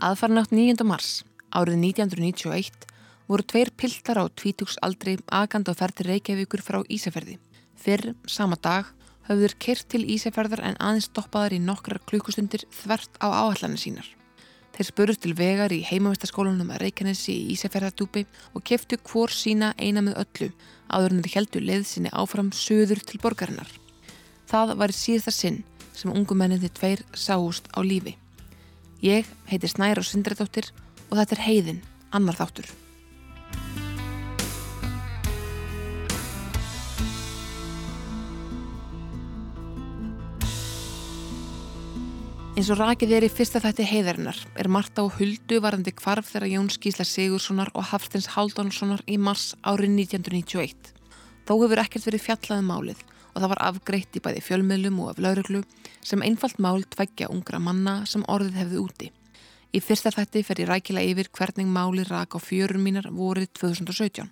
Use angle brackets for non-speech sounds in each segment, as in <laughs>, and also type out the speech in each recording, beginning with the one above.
Aðfarnátt 9. mars árið 1991 voru tveir piltar á tvítugsaldri agand á ferði Reykjavíkur frá Ísafjörði. Fyrr, sama dag, höfður kyrt til Ísafjörðar en aðeins stoppaðar í nokkrar klukkustundir þvert á áallanir sínar. Þeir spurust til vegar í heimavistaskólanum að Reykjanesi í Ísafjörðardúpi og keftu hvor sína eina með öllu áður en þeir heldu leið sinni áfram söður til borgarinnar. Það var í síðasta sinn sem ungu menninni tveir sáust á lífi. Ég heiti Snæra og Sindrættóttir og þetta er heiðin, annar þáttur. Eins og rakið er í fyrsta þætti heiðarinnar er Marta og Huldu varandi kvarf þegar Jón Skísla Sigurssonar og Hafstins Haldónssonar í mars árið 1991. Þó hefur ekkert verið fjallaðið um málið og það var afgreitt í bæði fjölmiðlum og af lauruglu sem einfalt mál tveggja ungra manna sem orðið hefði úti. Í fyrsta þætti fer ég rækilega yfir hvernig máli rak á fjörun mínar vorið 2017.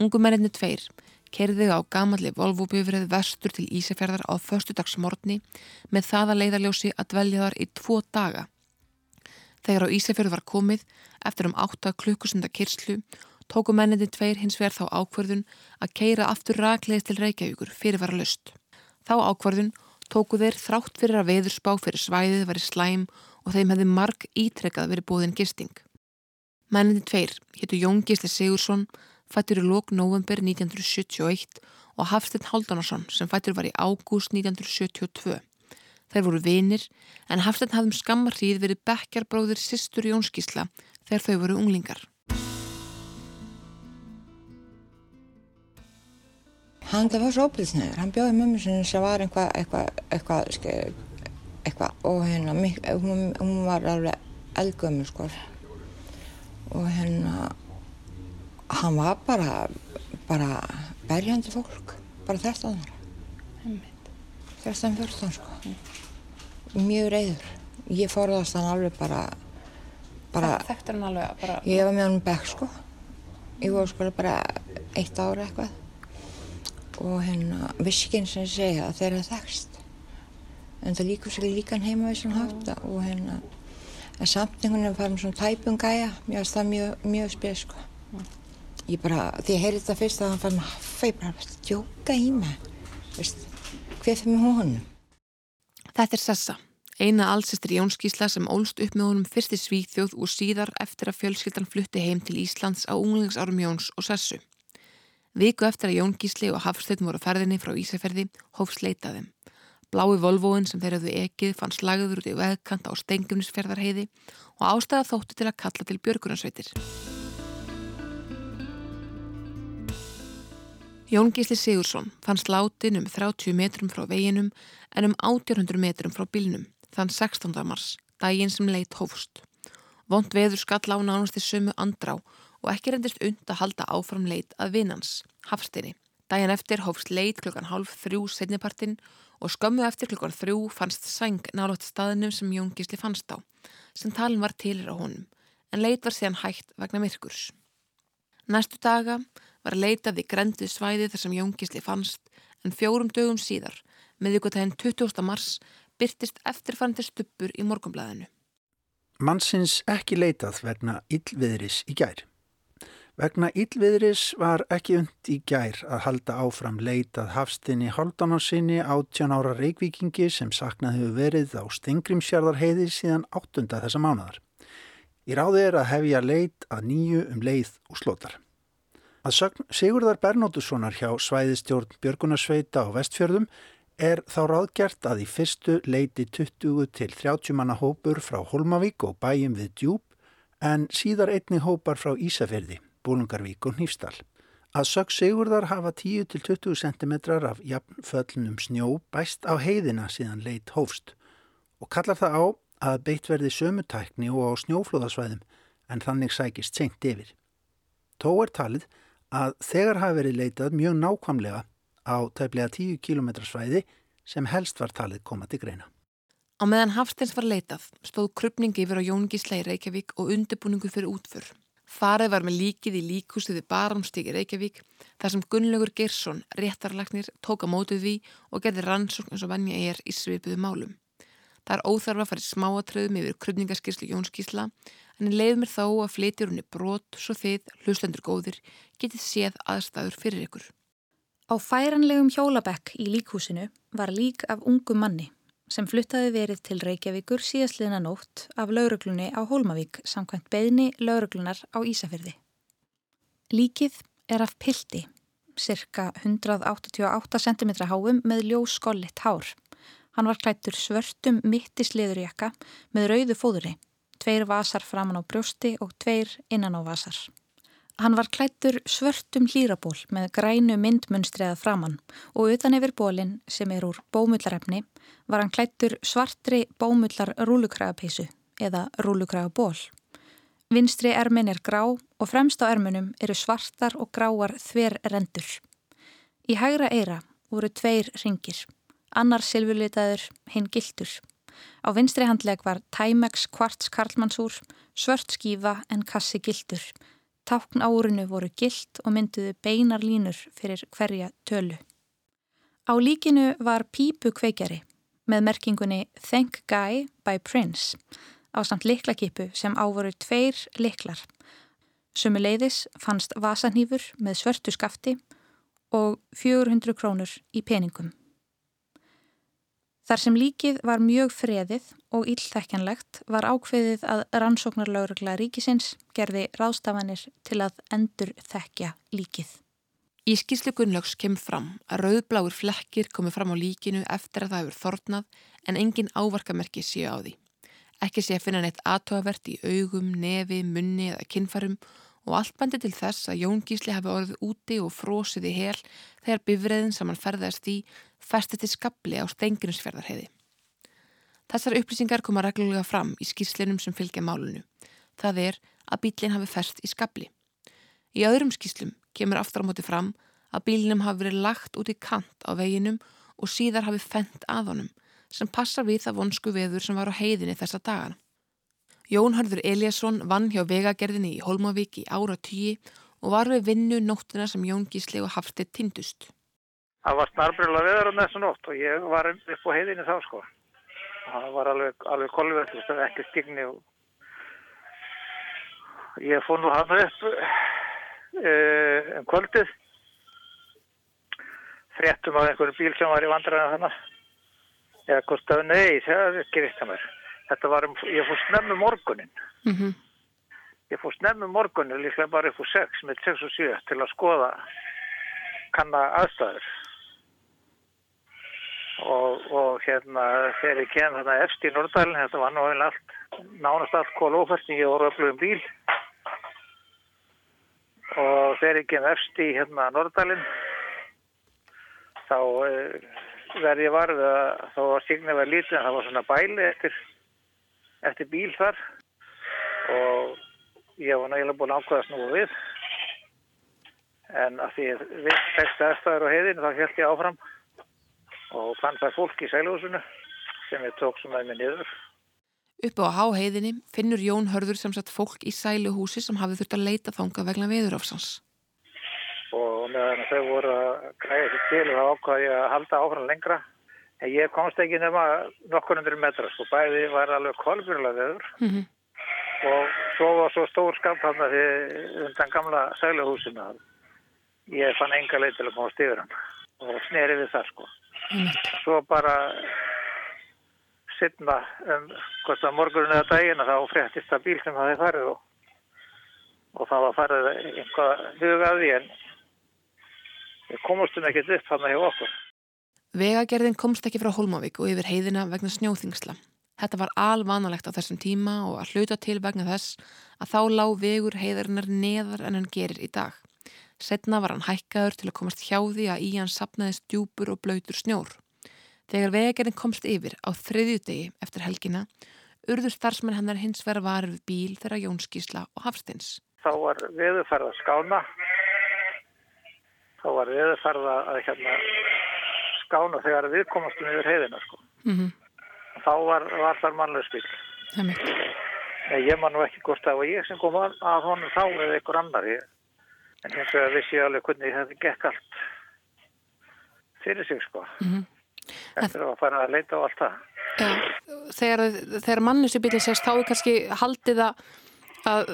Ungu menninni tveir kerði á gamalli Volvo-bifrið vestur til Ísafjörðar á förstudagsmorni með það að leiðarljósi að dvelja þar í tvo daga. Þegar á Ísafjörðu var komið, eftir um 8 klukkusunda kyrslu, tóku menninni tveir hins vegar þá ákverðun að keira aftur rakleðist til Reykjavíkur fyrir vera lust. Þá ákverðun tóku þeir þrátt fyrir að veðurspá fyrir svæðið var í slæm og þeim hefði marg ítrekkað verið búðin gisting. Menninni tveir héttu Jón Gisli Sigursson, fættur í lók november 1971 og Hafstein Haldunarsson sem fættur var í ágúst 1972. Þeir voru vinir en Hafstein hafðum skammar hríð verið bekkjarbróðir sýstur Jón Skísla þegar þau voru unglingar. Hann það var svo óbyrðsnegur, hann bjóði mömmu sinni sem var eitthvað, eitthvað, eitthvað, eitthvað og hérna, hún, hún var alveg eldgömmur sko. Og hérna hann var bara bara berjandi fólk bara þetta þetta fjörðan sko. Mjög reyður ég forðast hann alveg bara bara hann alveg bara ég var með hann bekk sko. Ég var sko bara eitt ára eitthvað og hérna viskinn sem segja að þeirra þekkst. En það líkur sér líka heima við svona hátta og hérna en samt einhvern veginn farum svona tæpum gæja. Mér finnst það mjög, mjög spes sko. Ég bara, því ég heyri þetta fyrst að hann fann maður hafði bara að djóka í mig. Veist, hvað fyrir mig honum? Þetta er Sessa eina allsistir Jónskísla sem ólst upp með honum fyrst í Svíþjóð og síðar eftir að fjölskyldan flutti heim til Íslands á unglingsárum Jóns og Sessu Viku eftir að Jón Gísli og Hafsleitin voru ferðinni frá Ísafjörði hófs leitaðum Blái Volvoin sem þeir hafðu ekið fann slagður út í veðkant á stengumnisferðarheiði og ástæða þóttu til að kalla til björgunarsveitir Jón Gísli Sigursson fann slátin um 30 metrum frá veginum en um 800 metrum frá bílnum þann 16. mars, daginn sem leitt hófust. Vond veður skall á nánast í sömu andrá og ekki reyndist und að halda áfram leitt að vinans, Hafstinni. Daginn eftir hófst leitt klukkan half þrjú setnipartin og skömmu eftir klukkan þrjú fannst sæng nálátt staðinum sem Jón Gísli fannst á, sem talin var tilir á honum, en leitt var síðan hægt vegna myrkurs. Næstu daga var leitað í grendið svæði þar sem Jóngisli fannst en fjórum dögum síðar, með ykkurtæðin 20. mars, byrtist eftirfærandi stuppur í morgumblæðinu. Mannsins ekki leitað vegna yllviðris í gær. Vegna yllviðris var ekki und í gær að halda áfram leitað hafstinni Haldanarsinni 18 ára reikvikingi sem saknað hefur verið á Stengrimsjarðarheiði síðan 8. þessa mánadar. Í ráði er að hefja leit að nýju um leið og slótar. Að sögn Sigurðar Bernóttussonar hjá svæðistjórn Björgunarsveita á vestfjörðum er þá ráðgjert að í fyrstu leiti 20 til 30 manna hópur frá Holmavík og bæjum við djúb en síðar einni hópar frá Ísafjörði, Bólungarvík og Nýfstall. Að sögn Sigurðar hafa 10 til 20 cm af jafnföllnum snjó bæst á heiðina síðan leit hófst og kallar það á að beitt verði sömutækni og á snjóflóðasvæðum en þannig sækist seint yfir. Tó er talið að þegar hafi verið leitað mjög nákvæmlega á tæplega 10 km svæði sem helst var talið koma til greina. Á meðan Hafstins var leitað stóð krupningi yfir á Jóngisla í Reykjavík og undirbúningu fyrir útfur. Farið var með líkið í líkustuði Baramstík í Reykjavík þar sem Gunnlaugur Gersson, réttarlagnir, tóka mótið við og gerði rannsókn eins og vennja er í svipuðu málum. Það er óþarfa að fara í smáatröðum yfir krupningaskíslu Jónskísla en ég leið mér þá að flytjur henni brot svo þið, hlustendur góðir, getið séð aðstæður fyrir ykkur. Á færanlegum hjólabekk í líkhúsinu var lík af ungu manni sem fluttaði verið til Reykjavíkur síðastliðna nótt af lauruglunni á Hólmavík samkvæmt beðni lauruglunar á Ísafyrði. Líkið er af pildi, cirka 188 cm háum með ljós skollitt hár. Hann var klættur svörtum mittisliðurjakka með rauðu fóðuri, tveir vasar framann á brjósti og tveir innan á vasar. Hann var klættur svörtum hlýraból með grænu myndmunstriða framann og utan yfir bólinn sem er úr bómullarefni var hann klættur svartri bómullar rúlukragapeisu eða rúlukragaból. Vinstri ermin er grá og fremst á erminum eru svartar og gráar þver rendur. Í hægra eira voru tveir ringir, annar silfurlitaður, hinn gildur. Á vinstri handleg var Timex kvarts karlmannsúr, svört skífa en kassi gildur Tákn árinu voru gilt og mynduðu beinar línur fyrir hverja tölu. Á líkinu var pípu kveikjari með merkingunni Thank Guy by Prince á samt liklakipu sem ávoru tveir liklar. Sumi leiðis fannst vasanýfur með svörtu skafti og 400 krónur í peningum. Þar sem líkið var mjög freðið og íllþekkjanlegt var ákveðið að rannsóknarlaurugla ríkisins gerði ráðstafanir til að endur þekkja líkið. Í skýrslu Gunnlaugs kemur fram að rauðbláir flekkir komi fram á líkinu eftir að það hefur þornað en engin ávarkamerki séu á því. Ekki sé að finna neitt aðtóavert í augum, nefi, munni eða kinnfarum og allt bandi til þess að Jón Gísli hafi orðið úti og frósið í hel þegar bifræðin sem hann ferðast í festið til skabli á stengurinsferðarheiði. Þessar upplýsingar koma reglulega fram í skýrslinum sem fylgja málunu. Það er að bílinn hafi fest í skabli. Í öðrum skýrslum kemur aftur á móti fram að bílinnum hafi verið lagt út í kant á veginum og síðar hafi fendt að honum sem passar við það vonsku veður sem var á heiðinni þessa dagana. Jón Harður Eliasson vann hjá vegagerðinni í Holmavík í ára tíi og var við vinnu nóttina sem Jón Gísli og Hafstið tindust. Það var snarbröla veður á þessu nótt og ég var upp á heiðinni þá sko. Það var alveg, alveg kolvöld, ekki stigni og ég fór nú hann upp uh, um kvöldið fréttum á einhverju bíl sem var í vandræðinu þannig eða hvort að nei, það gerist það mér þetta var, um, ég fór snemmu morgunin mm -hmm. ég fór snemmu morgunin líklega bara upp úr 6 með 6 og 7 til að skoða kanna aðstæður. Og, og hérna þegar ég kem þarna eftir í Norddælinn þetta var náðin allt nánast allt kólófært ég voru öflugum bíl. Og þegar ég kem eftir hérna Norddælinn þá eh, verði ég varfið að þá var signið verið lítið en það var svona bæli eftir eftir bíl þar. Og ég var nægilega búin ákvæða að snúa við. En að því við fæst aðstæður á heiðinu þá held ég áfram og fann það fólk í sælúsinu sem ég tók sem að mig niður. Upp á háheiðinni finnur Jón Hörður sem satt fólk í sæluhúsi sem hafði þurft að leita þánga vegna veðurofsans og meðan þau voru að græða sér til og ákvæði að halda áfram lengra. En ég komst ekki nema nokkur undir metra, sko, bæði var alveg kolbjörlega veður mm -hmm. og svo var svo stór skap hann að þið undan gamla sælahúsinu að ég fann enga leið til að komast yfir hann og sneri við það, sko. Mm. Svo bara sittna um hvort að morgurin eða daginn að þá fréttist það bíl sem það hefði farið og, og það var farið einhvað hugaði en ég komast um ekkert upp hann að hjá okkur. Vegagerðin komst ekki frá Holmavík og yfir heiðina vegna snjóþingsla. Þetta var alvanalegt á þessum tíma og að hluta til vegna þess að þá lág vegur heiðarinnar neðar en hann gerir í dag. Setna var hann hækkaður til að komast hjá því að í hann sapnaði stjúpur og blöytur snjór. Þegar vegagerðin komst yfir á þriðju degi eftir helgina, urður starfsmenn hennar hins vera varir við bíl þegar Jónskísla og Hafstins. Þá var veðurferða skána, þá var veðurferða að hérna skána þegar við komastum yfir heiðina sko. Mm -hmm. Þá var, var þar mannlega spil. Nei, ég man nú ekki hvort það var ég sem kom að, að honum þá eða einhver annar. Ég, en hins vegar vissi ég alveg hvernig þetta gekk allt fyrir sig sko. Mm -hmm. Eftir að fara að leita á allt það. Ja, þegar, þegar mannusi bílinn sést þá er kannski haldið að að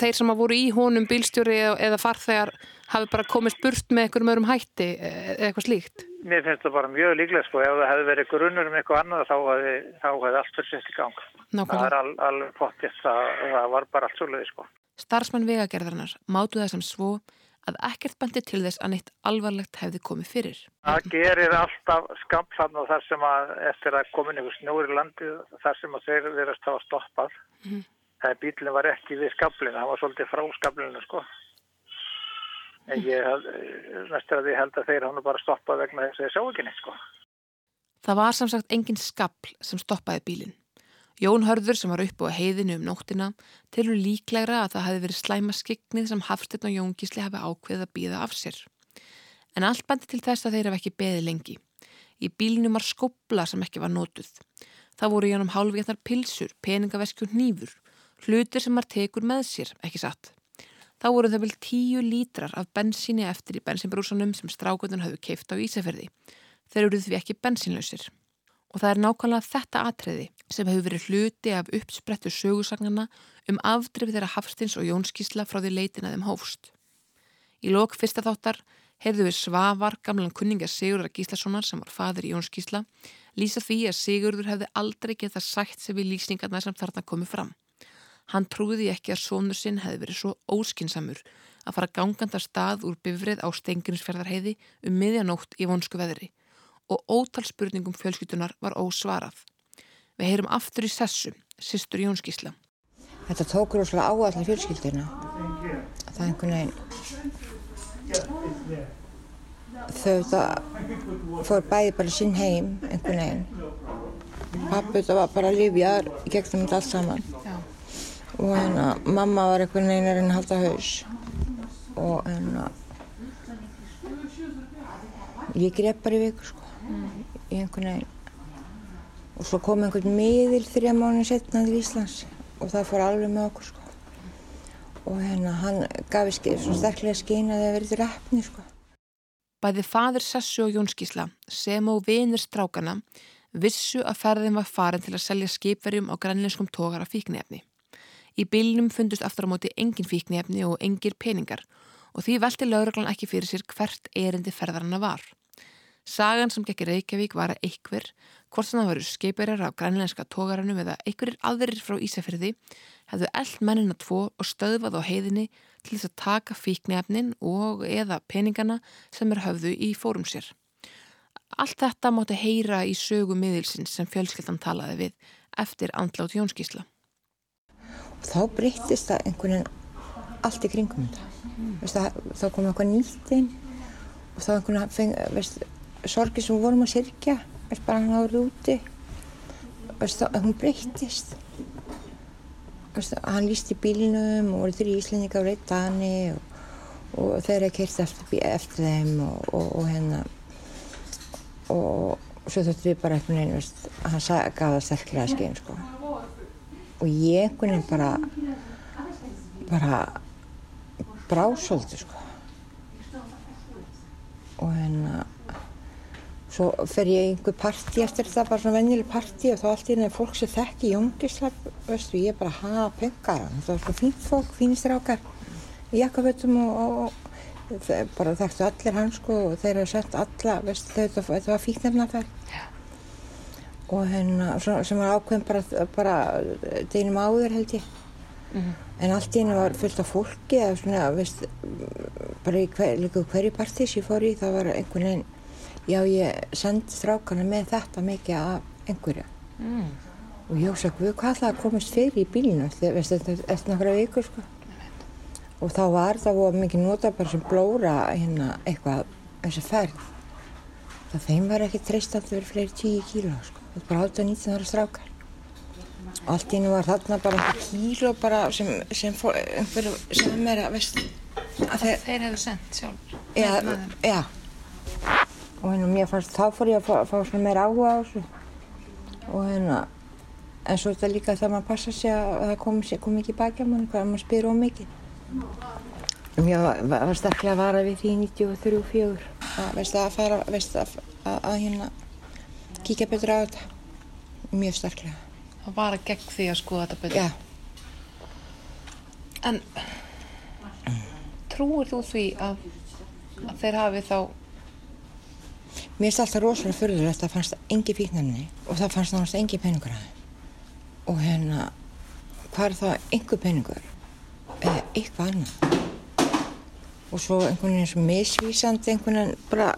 þeir sem að voru í honum bílstjóri eða farþegar hafi bara komist burt með einhverjum öðrum hætti eða eitthvað slíkt? Mér finnst það bara mjög líklega sko, ef það hefði verið grunnur um eitthvað annað þá hefði, þá hefði allt fyrir sett í gang. Nákvæmlega. Það er al, alveg pottið, það, það var bara allt svolítið sko. Starfsmann vegagerðarnar mátu það sem svo að ekkert bandi til þess að neitt alvarlegt hefði komið fyrir. Það gerir alltaf skaplann og þar sem að eftir að komin ykkur snúri landi þar sem að þeir verðast hafa stoppað. Mm -hmm. Það bílinn var ekki við skaplinu, það var svolítið frá skaplinu sko. En ég næstur að ég held að þeir hann bara stoppað vegna þess að þeir sá ekki neitt sko. Það var samsagt engin skapl sem stoppaði bílinn. Jón Hörður sem var uppi á heiðinu um nóttina tilur líklegra að það hefði verið slæma skiknið sem Hafstinn og Jón Gísli hefði ákveðið að býða af sér. En allt bandi til þess að þeir hef ekki beðið lengi. Í bílnum var skobla sem ekki var nótuð. Það voru jánum hálfgetnar pilsur, peningaveskjur nýfur, hlutir sem maður tekur með sér, ekki satt. Þá voru það vel tíu lítrar af bensíni eftir í bensinbrúsanum sem strákvöldun hafðu keift á Ísafjörði. Þeir eruð því ekki bensinlausir. Og það er nákvæmlega þetta atriði sem hefur verið hluti af uppsprettu sögursagnana um afdrif þeirra Hafstins og Jónskísla frá því leitin að þeim hófst. Í lok fyrsta þáttar heyrðu við Svavar, gamlan kunninga Sigurðar Gíslasonar sem var fadur í Jónskísla, lýsa því að Sigurður hefði aldrei getað sætt sem við lýsningarna sem þarna komið fram. Hann trúði ekki að sónur sinn hefði verið svo óskinsamur að fara ganganda stað úr bifrið á Stengurinsferðarheiði um miðjanótt í vonsku veðri og ótal spurningum fjölskytunar var ósvarað. Við heyrum aftur í sessu, sýstur Jónskísla. Þetta tókur óslega á allar fjölskylduna. Það er einhvern veginn... Þau þetta fór bæði bara sinn heim, einhvern veginn. Pappi þetta var bara lífjar í gegnum þetta allt saman. Og hérna, mamma var einhvern veginn að reyna að halda haus. Og hérna... Ég grepp bara í viku, sko. Mm. Í einhvern veginn. Og svo kom einhvern miðil þrjá mánu setna til Íslands og það fór alveg með okkur sko. Og hérna hann gaf svona sterklega skýn að það verið rappni sko. Bæði fadir Sessu og Jónskísla sem og vinir strákana vissu að ferðin var farin til að selja skipverjum á grænleinskum tókara fíknefni. Í bylnum fundust aftur á móti engin fíknefni og engir peningar og því velti lauraglan ekki fyrir sér hvert erindi ferðarana var. Sagan sem gekk í Reykjavík var að einhver, hvort sem það varu skeiparar af grænlænska tógaranum eða einhverjir aðrir frá Ísafjörði, hefðu eld mennina tvo og stöðvað á heiðinni til þess að taka fíknefnin og eða peningana sem er höfðu í fórum sér. Allt þetta mátti heyra í sögu miðilsins sem fjölskeldan talaði við eftir andlátt Jónskísla. Þá breyttist það einhvern veginn allt í kringum. Mm. Þá kom eitthvað nýtt inn og þá einhvern veginn, veist, sorgi sem vorum að sirkja er bara hann árið úti að hún breyttist hann líst í bílinum og voru þrjí íslendingar á reytani og, og þeir eru keirt eftir, eftir þeim og, og, og hérna og svo þurftu við bara einhvern veginn veist, hann gaf það sterklega skinn sko. Og ég einhvern veginn bara bara brásóldi sko. og hérna Svo fer ég í einhver parti eftir þetta, bara svona vennileg parti og þá allt í hérna er fólk sem þekki Jóngisla, veistu, ég er bara hafa pengar. Það var svona fínt fólk, fínistrákar í jakkafötum og, og, og bara þekktu allir hans sko og þeir hafa sett alla, veistu, þetta, þetta var fíknefnaferð. Og hérna, sem var ákveðin bara, bara deginum áður held ég. Mm -hmm. En allt í henni var fullt af fólki eða svona, veist, bara hver, líka hverju partí sem ég fór í, það var einhvern veginn já ég sendi strákana með þetta mikið af einhverju mm. og ég ósað hvað það komist fyrir í bílinu eftir náttúrulega vikur sko. og þá var það voru mikið nota bara sem blóra hérna eitthvað þessi ferð það þeim var ekki treystandi verið fleiri tíu kíló sko. Var bara 18-19 ára strákar. Og allt í nú var þarna bara einhver kíló bara sem, sem fór, einhver sem er að veist að þeir, þeir hefðu sendt sjálf já, já. Og hérna mér fannst þá fór ég að fá, fá svona meira áhuga á þessu. Og hérna en svo er þetta líka þegar maður passa sig að það kom, kom ekki baki á mann hvað maður spyr ómikið ég var, var sterklega að vara við því 93-4 að veist að fara veist að, að, að hérna kíkja betur á þetta mjög sterklega það var að gegn því að skoða þetta betur já En trúir þú því að, að þeir hafi þá Mér finnst alltaf rosalega fyrðulegt að það fannst engi fíknarni og það fannst náttúrulega engi peningur að þeim. Og hérna, hvað er það einhver peningur? Eða eitthvað annað? Og svo einhvern veginn svo misvísandi, einhvern veginn bara,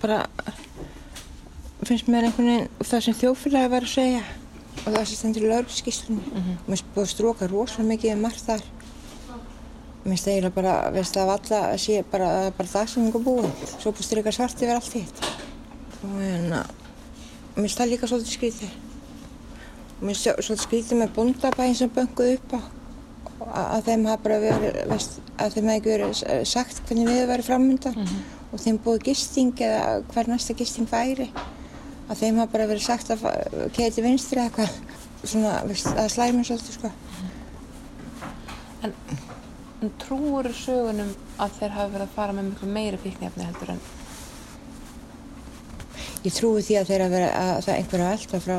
bara, finnst mér einhvern veginn það sem þjófélagi var að segja og það sem stendur í laurskíslunni. Mm -hmm. Mér finnst búið að stróka rosalega mikið um margt þar. Mér finnst eiginlega bara, veist af alla að sé bara, bara það sem einhver búið. Svo búið stryka svart yfir allt hitt og hérna mér finnst það líka svolítið skrítið og mér finnst svolítið skrítið með bondabæðin sem bönguð upp á að þeim hafa bara verið að þeim hafa ekki verið sagt hvernig við verið framöndan mm -hmm. og þeim búið gisting eða hver næsta gisting væri að þeim hafa bara verið sagt að keiti vinstri eitthvað svona að slæmum svolítið sko En, en trúur sögunum að þeir hafi verið að fara með miklu meiri fíknefni heldur en Ég trúi því að þeirra vera að það einhverja velta frá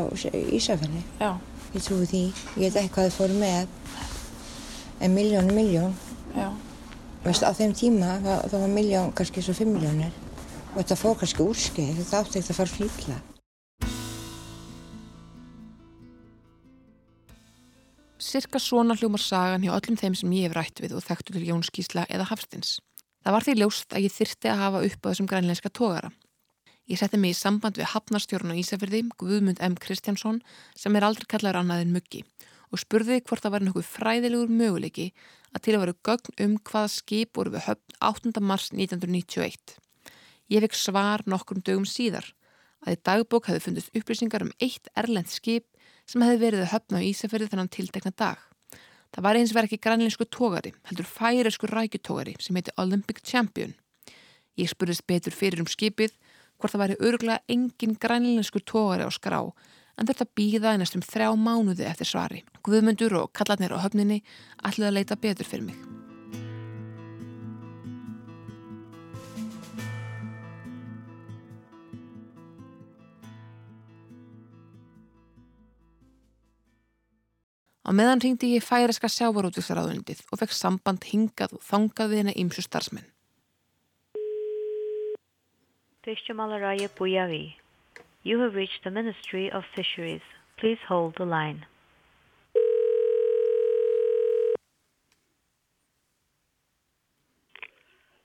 Ísafjörði. Já. Ég trúi því. Ég veit ekki hvað þið fóru með. En miljón, miljón. Já. Veist, á þeim tíma það, það var miljón, kannski svo fimm miljónir. Og þetta fór kannski úrskeið. Þetta átti ekkert að fara flýtla. Cirka svona hljómar sagan hjá öllum þeim sem ég hef rætt við og þekktu til Jóns Gísla eða Hafstins. Það var því ljóst að ég þyrti að hafa upp á þessum grænleinska tógara. Ég setti mig í samband við hafnarstjórn á Ísafjörði, Guðmund M. Kristjánsson, sem er aldrei kallaður annaðin muggi og spurði hvort það var nokkuð fræðilegur möguleiki að til að vera gögn um hvaða skip voru við höfn 8. mars 1991. Ég fekk svar nokkrum dögum síðar að í dagbók hefði fundist upplýsingar um eitt erlend skip sem hefði verið að höfna á Ísafjörði þennan tiltekna dag. Það var eins verið ekki grænleinsku tógari, heldur færiðsku rækjutógari sem heiti Olympic Champion. Ég spurðist betur fyrir um skipið hvort það væri örgulega engin grænleinsku tógari á skrá en þetta býða í næstum þrjá mánuði eftir svari. Guðmundur og kallarnir á höfninni ætlaði að leita betur fyrir mig. Á meðan ringdi ég færiska sjávarútvísraðundið og fekk samband hingað og þangað við henni ímsu starfsmenn. Fishmalaraya Puyavi. You have reached the Ministry of Fisheries. Please hold the line.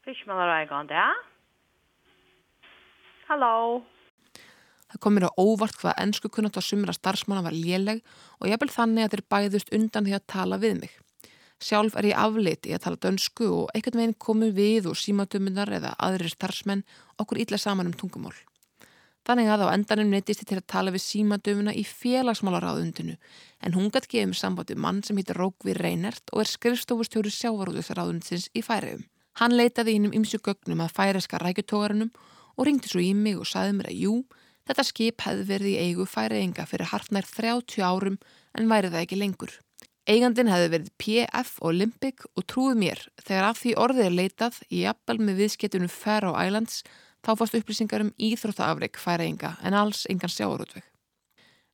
Fishmalaraya gone there? Hello. Það kom mér á óvart hvað ennsku kunnat á sumra starfsmanna var léleg og ég bel þannig að þeir bæðust undan því að tala við mig. Sjálf er ég aflit í að tala dönsku og einhvern veginn komum við og símatömmunar eða aðrir starfsmenn okkur illa saman um tungumól. Þannig að á endanum neytist ég til að tala við símatömmuna í félagsmálaráðundinu en hún gætt gefið mér sambandi mann sem heitir Rókvið Reinert og er skrifstofustjóri sjávarúðusráðundsins í færiðum. Hann leitaði ínum ymsu gögnum að færiðska rækjutógarunum og ringdi svo í mig og saði mér að jú, þetta skip hefði verið í eigu færiðinga fyrir hartnær 30 árum en væri það ekki lengur. Eigandin hefði verið PF Olympic og trúið mér þegar af því orðið er leitað í appal með viðskettunum Faroe Islands þá fast upplýsingar um íþróttaafreik færaðinga en alls engan sjáurútveg.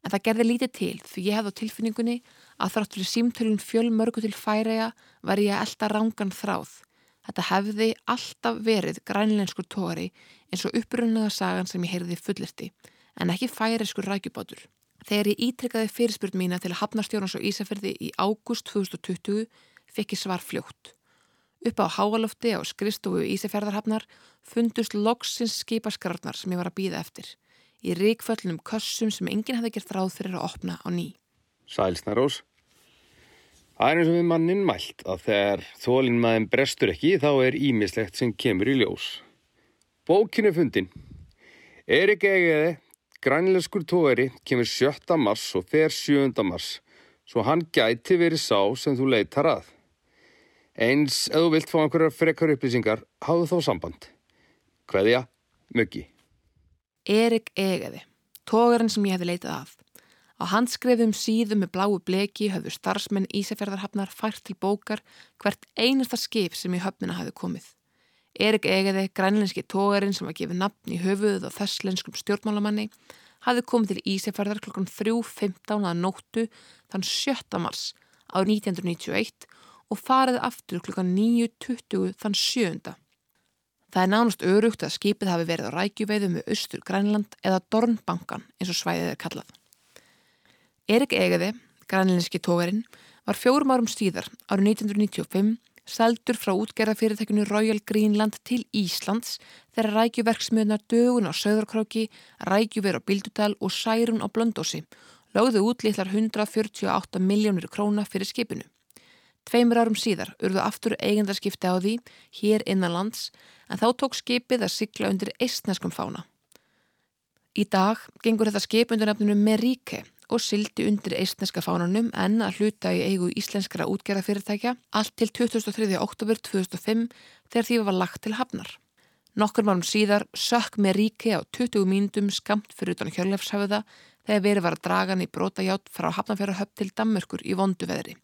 En það gerði lítið til því ég hefði á tilfinningunni að þrátt fyrir símtölun fjölmörgu til færaða var ég að elda rángan þráð. Þetta hefði alltaf verið grænleinskur tógari eins og upprunnaða sagan sem ég heyrði fullirti en ekki færiðskur rækjubátur. Þegar ég ítrykkaði fyrirspurn mína til að hafnarstjórnans og Ísafjörði í ágúst 2020 fekk ég svar fljótt. Upp á háalofti á skristofu Ísafjörðarhafnar fundust loksins skipaskrarnar sem ég var að býða eftir. Í ríkföllnum kössum sem enginn hefði gert ráð fyrir að opna á ný. Sælsnarós. Það er eins og við mannin mælt að þegar þólinn maður brestur ekki þá er ímislegt sem kemur í ljós. Bókinu fundin. Erik Egeði Grænleiskur tógari kemur 7. mars og fer 7. mars, svo hann gæti verið sá sem þú leitar að. Eins, ef þú vilt fá einhverjar frekar upplýsingar, hafðu þá samband. Hveðja, muggi. Erik Egeði, tógarinn sem ég hefði leitað af. Á handskrefum síðum með bláu bleki höfðu starfsmenn Ísafjörðarhafnar fært til bókar hvert einasta skip sem í höfnina hafði komið. Erik Egeði, grænlenski tógarinn sem var gefið nafn í höfuðuð á þesslenskum stjórnmálamanni, hafði komið til Ísafjörðar klokkan 3.15 að nóttu þann 7. mars á 1991 og farið aftur klukkan 9.20 þann sjöunda. Það er nánast örugt að skipið hafi verið á rækjuveiðu með austur Grænland eða Dornbankan eins og svæðið er kallað. Erik Egeði, grænlænski tógarinn, var fjórum árum síðar árið 1995 seldur frá útgerðafyrirtækinu Royal Greenland til Íslands þegar rækjuverksmiðunar dögun á Söðurkráki, rækjuver á Bildudal og Særun á Blöndósi lögðu út litlar 148 miljónir króna fyrir skipinu. Tveimur árum síðar urðu aftur eigendarskipti á því hér innan lands en þá tók skipið að sigla undir eistneskum fána. Í dag gengur þetta skip undir nefnunu Meríke og sildi undir eistneska fánunum en að hluta í eigu íslenskara útgerðafyrirtækja allt til 23. oktober 2005 þegar því var lagt til hafnar. Nokkur mánum síðar sökk Meríke á 20 mínutum skamt fyrir utan hjörlefshafða þegar verið var að draga hann í brótajátt frá hafnafjörahöpp til Dammörkur í vondu veðri.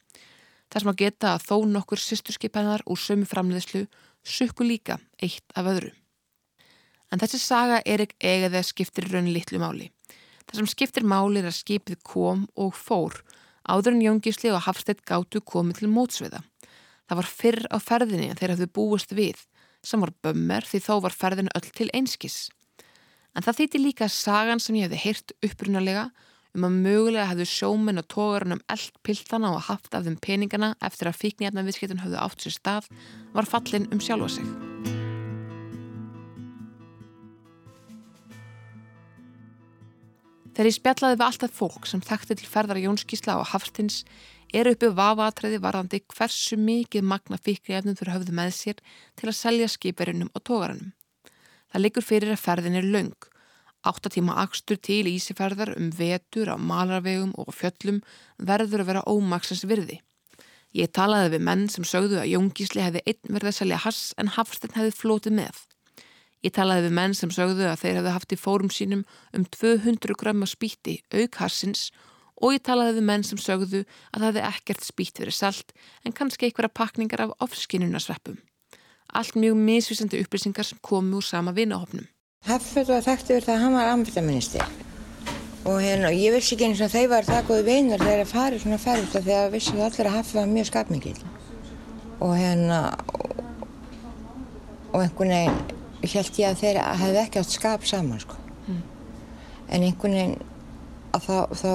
Það sem að geta að þó nokkur sýsturskipennar úr sömu framleiðslu sukku líka eitt af öðru. En þessi saga er ekki að skiptir raun litlu máli. Það sem skiptir máli er að skipið kom og fór áður en Jóngisli og Hafstætt gátu komið til mótsviða. Það var fyrr á ferðinni en þeir hafðu búist við sem var bömmar því þó var ferðin öll til einskis. En það þýtti líka sagan sem ég hefði heyrt upprunalega um að mögulega hefðu sjóminn og tógarunum eld piltana og haft af þeim peningana eftir að fíknjarnar viðskiptun hafðu átt sér stað var fallin um sjálfa sig. Þegar ég spjallaði við alltaf fólk sem þekkti til ferðar Jónskísla og Hafstins eru uppið vafaatræði varðandi hversu mikið magna fíknjarnum fyrir höfðu með sér til að selja skipirinnum og tógarunum. Það liggur fyrir að ferðin er laung Áttatíma akstur til ísiferðar um vetur á malarvegum og fjöllum verður að vera ómaksins virði. Ég talaði við menn sem sögðu að Jóngísli hefði einn verið að selja hass en Hafstein hefði flótið með. Ég talaði við menn sem sögðu að þeir hefði haft í fórum sínum um 200 grömmar spýtti auk hassins og ég talaði við menn sem sögðu að það hefði ekkert spýtt verið selt en kannski einhverja pakningar af ofskinnunasveppum. Allt mjög misvísandi upplýsingar sem komu úr sama vinahopnum. Hafþótt var þekkt yfir það að hann var amfetaministi og hérna, ég vissi ekki eins og þeir var það góði vinur þegar það farið svona ferðist af að vissi það allir að Hafþótt var mjög skapmikið og hérna og einhvern veginn held ég að þeir hefði ekki átt skap saman sko mm. en einhvern veginn að þá, þá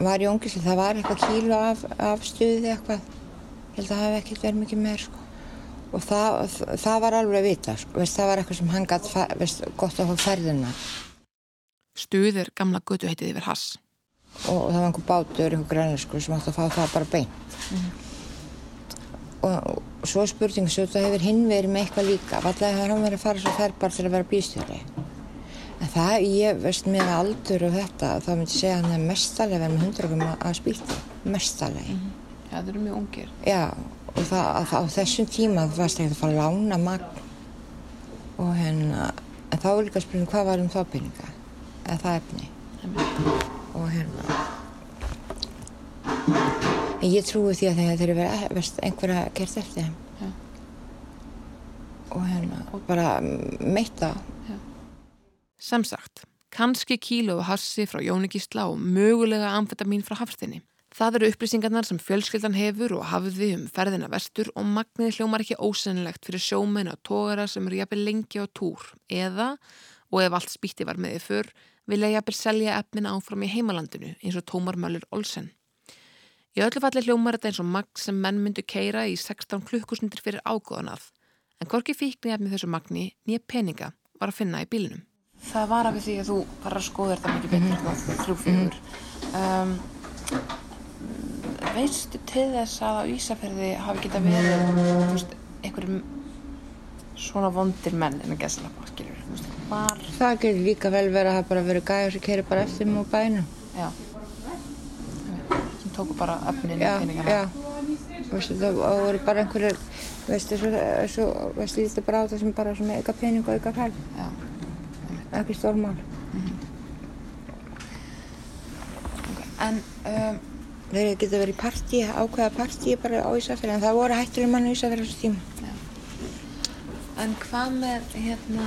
var ég ungis það var eitthvað kílu af, af stuði eitthvað held að það hefði ekkert verið mikið meir sko og það, það var alveg að vita sko. veist, það var eitthvað sem hann gætt gott að fá ferðina Stuðir gamla götu heitið yfir Hass og, og það var einhver bátur, einhver grænlersku sem átti að fá það bara beint mm. og, og svo spurning svo þetta hefur hinn verið með eitthvað líka. Vallega hefur hann verið að fara svo ferbar til að vera bístjóri en það, ég veist með aldur og þetta, þá myndi ég segja að hann er mestalega verið með hundragum að spýta mestalega mm. Já, það eru mjög ungir. Já og það, að, á þessum tíma það varst ekkert að fara lána magn. Og hérna en þá er líka spyrja hvað var um þá peninga? Eða það efni? Og hérna en ég trúi því að þegar þeir eru verið einhverja gert eftir þeim ja. og hérna og bara meita ja. Samsagt, kannski kílu og hassi frá Jónikísla og mögulega amfetamin frá Hafstinni Það eru upplýsingarnar sem fjölskyldan hefur og hafði um ferðina vestur og magniði hljómar ekki ósennilegt fyrir sjómen og tógara sem eru jafnvel lengi á túr eða, og ef allt spýtti var með þið fyrr, vilja jafnvel selja eppin áfram í heimalandinu eins og Tómar Mölur Olsen. Í öllu falli hljómar þetta eins og magn sem menn myndu keira í 16 klukkusundir fyrir ágóðanað, en hvorki fíkni eppni þessu magni nýja peninga var að finna í bílinum. Það var af því að þú var að skoða þetta mikið betur mm -hmm. þrjúfjör. Um, veistu til þess að á Ísafjörði hafi geta verið veist, einhverjum svona vondir menn en að gæsla var... það getur líka vel verið að það bara verið gæður sem kerir bara eftir mjög bænum já sem tóku bara öfnin já, já veistu, það voru bara einhverjir veistu, veistu, þetta bara á það sem bara eitthvað pening og eitthvað fæl ekki stórmál mm -hmm. okay. en um þeir geta verið í partí, ákveða partí bara á Ísafjörði en það voru hættilega mann á Ísafjörði þessu tíma. Já. En hvað með, hérna,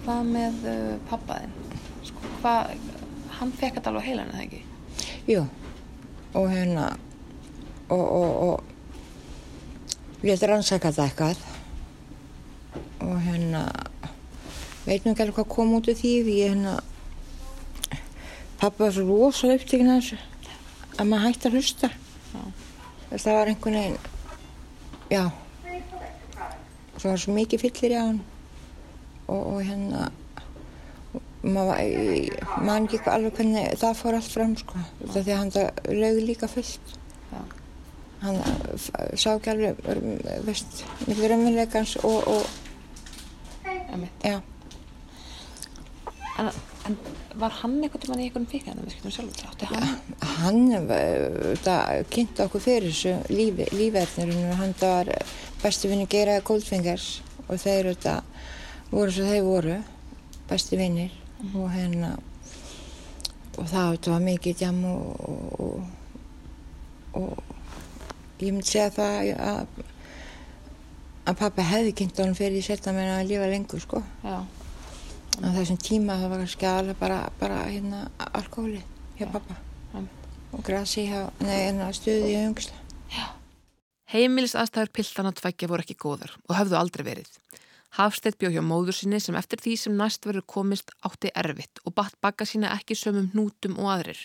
hvað með uh, pappaðinn? Sko, hann fekk þetta alveg heilan, eða ekki? Jú, og hérna, og, og, og létt rannsaka þetta eitthvað. Og hérna veit nú ekki alveg hvað kom út af því því hérna pappa var svo rosalega upptíkin að þessu að maður hætti að hlusta. Það var einhvern veginn já. Það var svo mikið fyllir í á hann og, og hérna maður ekki alveg hvernig það fór allt fram sko. Þetta því að hann það lögði líka fullt. Hann sá ekki alveg veist, miklu raunveruleikans og, og já. En, en var hann einhvern tímann í einhvern fíkjarnum við skilum sjálfur átti hann? hann það kynnti okkur fyrir þessu lífi, lífverðnir hann það var besti vinni Geiraði Goldfingers og þeir þetta voru svo þeir voru besti vinnir. Og hérna og það þetta var mikið jam og, og, og ég myndi segja það að að pappa hefði kynnt honum fyrir því setna meina að lifa lengur sko Já á þessum tíma það var kannski alveg bara, bara hérna alkohóli hjá pappa ja. og grasi hjá, nei, hérna stuði í umgisla. Heimilis aðstæður piltana tvækja voru ekki góðar og höfðu aldrei verið. Hafstedt bjóð hjá móður sinni sem eftir því sem næst verður komist átti erfitt og batt bakka sína ekki sömum hnútum og aðrir.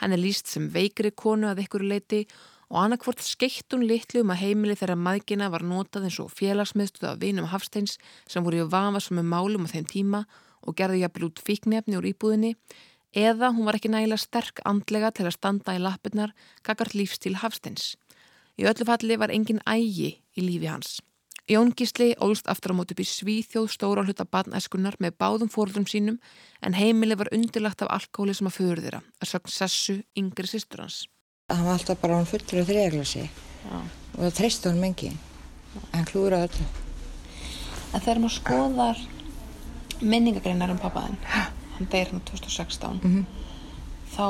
Hann er líst sem veikri konu að ykkur leiti og annarkvort skeitt hún litlu um að heimili þegar maðgina var notað eins og félagsmiðstuð af vinum Hafsteins sem voru í vafa sem er málum á þeim tíma og gerði jafnvel út fíknefni úr íbúðinni eða hún var ekki nægilega sterk andlega til að standa í lappirnar kakart lífstíl Hafsteins. Í öllu falli var engin ægi í lífi hans. Jón Gísli ólst aftur á mót upp í Svíþjóð stóra hluta barnæskunar með báðum fórðum sínum en heimili var undirlagt af alkohóli sem að fyrir þeirra, að sögn Sessu yngri sýstur hans. Það var alltaf bara hann fullur af þriðaglasi og það treysti hann mengi, hann klúraði öllu. En þegar maður skoðar minningagreinar um pappaðinn, hann deyir hann 2016, mm -hmm. þá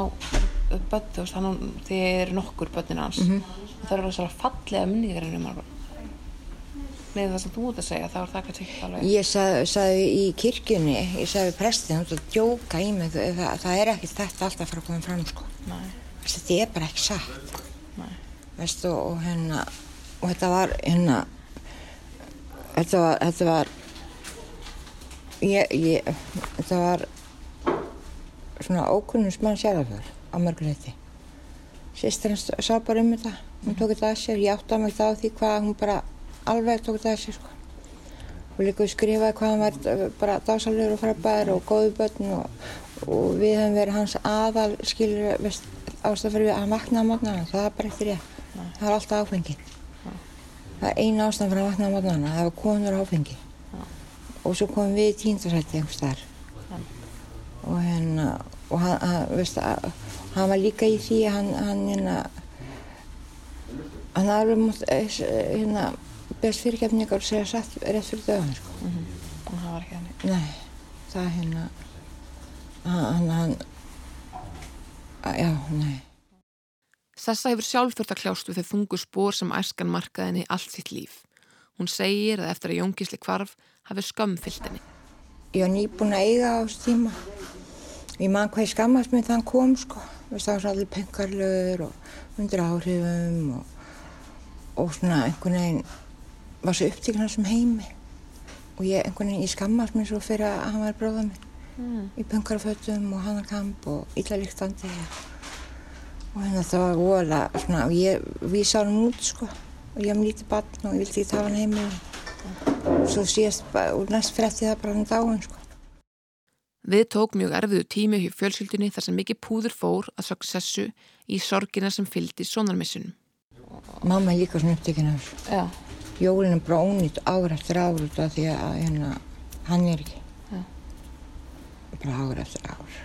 börn, þú veist, hann, þið eru nokkur börnin hans, mm -hmm. það eru svona fallega minningagreinar um hann með það sem þú ert að segja, þá er það ekki alveg. Ég sag, sagði í kirkjunni, ég sagði prestin, þú ert að djóka í mig, það, það er ekkert þetta alltaf frá koma fram, sko. Nei. Þetta er bara ekki satt. Nei. Veistu, og hérna, og þetta var, hérna, þetta var, þetta var, ég, ég, þetta var svona ókunnums mann sjálfur á mörguleiti. Sýstir hans sá bara um þetta, hún tók þetta að sér, ég átti að mig það á því hvað hún bara alveg tók sér sko. Og líka við skrifaði hvað hann var bara dásalur og frábær og góðu börn og, og við hefum verið hans aðal skilur ástæð fyrir að vaknaði á mótnana, það er bara eftir ég. Það var alltaf áfengi. Það er eina ástæð fyrir að vaknaði á mótnana, það var konur áfengi. Og svo komum við í tíndasætti einhvers þar. Og hérna, og hann, hann, veist, hann var líka í því hann, hann, hérna, hann alveg mútt, hérna, best fyrirgefningar og segja satt rétt fyrir döðan sko. Mm -hmm. og það var ekki henni nei, það er hérna hann, hann já, nei. Sessa hefur sjálf þurft að kljást við þau þungu spór sem æskan markaði henni allt sitt líf. Hún segir að eftir að Jóngisli kvarf hafi skömm fyllt henni. Ég var nýbúin að eiga á þessu tíma. Ég man hvað ég skammast með þann kom sko. Var svo allir pengarlögur og undir áhrifum og, og svona einhvern veginn var svo upptíknar sem heimi og ég einhvern veginn, ég skammast mér svo fyrir að hann var bróða minn mm. í punkarfötum og hannarkamp og yllalíktandi og hérna það var vola svona og ég vísa hann út sko og ég haf lítið barn og ég vildi ekki tafa hann heimi og svo síðast og næst fretti það bara hann dáin sko Við tók mjög erfiðu tími hjá fjölskyldunni þar sem mikið púður fór að successu í sorgina sem fylgdi sonarmissunum. Mamma er líka svona upptökinn af þessu. Já. Jólinn bara ónýtt ár eftir ár út af því að hérna, hann er ekki. Já. Bara ár eftir ár.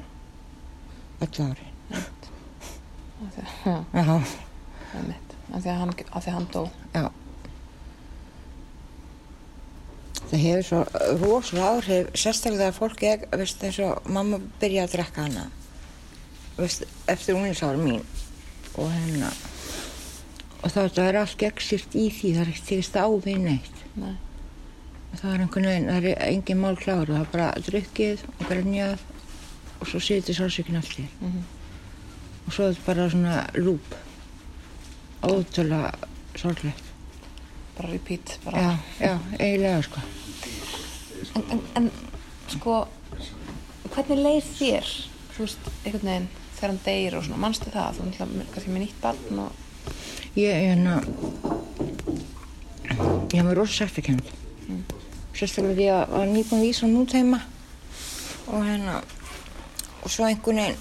Öll ári. Já. Já. Það er mitt. Af því að hann, að því að hann dó. Já. Það hefur svo rosalega áhrif, sérstaklega þegar fólk er, veist, eins og mamma byrjaði að drekka hana, veist, eftir unginsárum mín og hérna, og þá það er allt gegnsýrt í því, það er ekki tegist á við neitt. Nei. Það er einhvern veginn, það er engin mál kláru, það er bara drukkið og grenjað og svo situr sálsökinn allir. Mm -hmm. Og svo er þetta bara svona lúp. ótrúlega sorglegt. Bara repeat, bara. Já, já, eiginlega sko. En, en, en sko, hvernig leið þér, þú veist, einhvern veginn þegar hann deyr og svona, mannstu það, þú náttúrulega kannski með nýtt barn og... Ég, hérna, ég var rosa sættakend. Mm. Sérstaklega því að var nýbúin vísa nút heima og hérna, og svo einhvern veginn,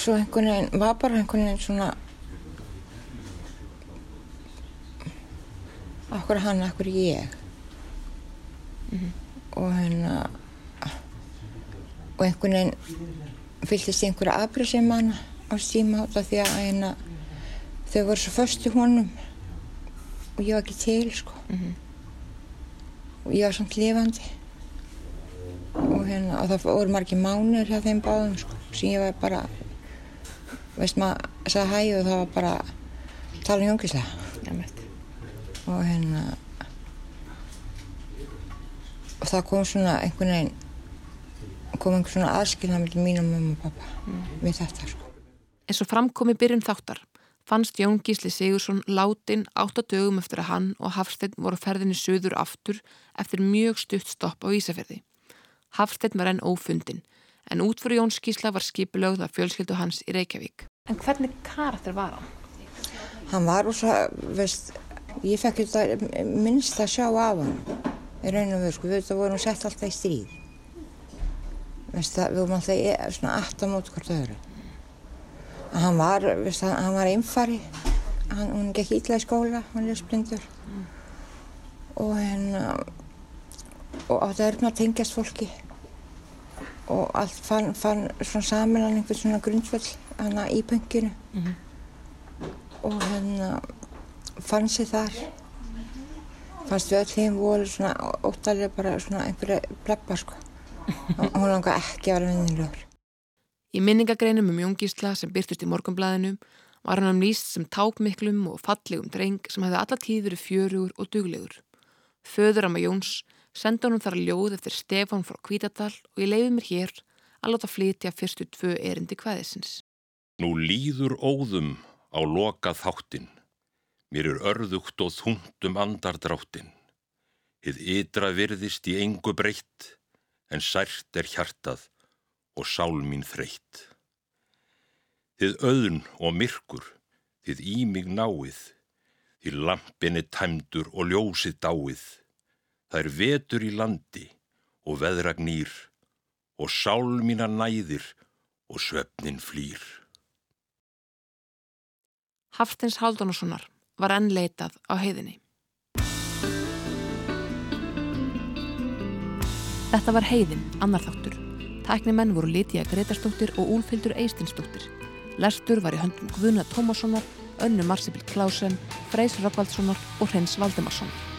svo einhvern veginn, var bara einhvern veginn svona, okkur hann, okkur ég. Mm -hmm. Og hérna, og einhvern veginn fylltist einhverja afbröð sem á stíma átta því að hérna, þau voru svo först í honum og ég var ekki til sko. Mm -hmm. og ég var samt lifandi. Og hérna og það voru margir mánir hjá þeim báðum sko sem ég var bara veist maður sagði hæg og það var bara tala hjóngislega og hérna og það kom svona einhvern veginn kom einhvern svona aðskilna með mín og mamma og pappa mm. við þetta sko eins og framkomi byrjun þáttar fannst Jón Gísli Sigursson látin átta dögum eftir að hann og Hafstein voru ferðinni söður aftur eftir mjög stutt stopp á Ísafjörði. Hafstein var enn ófundin en út fyrir Jóns Gísla var skipilögð að fjölskyldu hans í Reykjavík. En hvernig karakter var hann? Hann var úr svo, veist, ég fekk þetta minnst að sjá af hann í raun og veru, sko, við vorum sett alltaf í stríð. Veist, það, við vorum alltaf í, svona aftan mót hvort öðru hann var, hann var einfari. Hann, hún gekk ítla í skóla hann er splindur. Mm. og hérna og átti að erfna að tengjast fólki. Og allt fann, fann svona saman einhvern svona grundvöld hana í pönginu mm -hmm. og hérna fann sér þar. Fannst við öll heim voru svona óttalega bara svona einhverja pleppa sko. <laughs> Og hún langar ekki að vera vinnilegur Í minningagreinum um Jóngísla sem byrtist í morgunblæðinu var hann um nýst sem tákmiklum og fallegum dreng sem hefði alla tíð verið fjörugur og duglegur. Föður amma Jóns sendi honum þar ljóð eftir Stefán frá Kvítadal og ég leiði mér hér að láta flytja fyrstu tvö erindi hvaðisins. Nú líður óðum á loka þáttin. Mér er örðugt og þungtum andardráttin. Hið ytra virðist í engu breytt en sært er hjartað og sál mín þreytt. Þið auðn og myrkur, þið í mig náið, þið lampinni tæmdur og ljósið dáið, það er vetur í landi og veðragnýr og sál mína næðir og svefnin flýr. Hafstins Haldunarssonar var ennleitað á heiðinni. Þetta var heiðin, annar þáttur. Tæknimenn voru Lítiða Gretarstóttir og Úlfildur Eistinsdóttir. Lestur var í höndum Guðna Tómassonar, Önnu Marsibill Klásen, Freys Rökkvaldssonar og Hreins Valdemarssonar.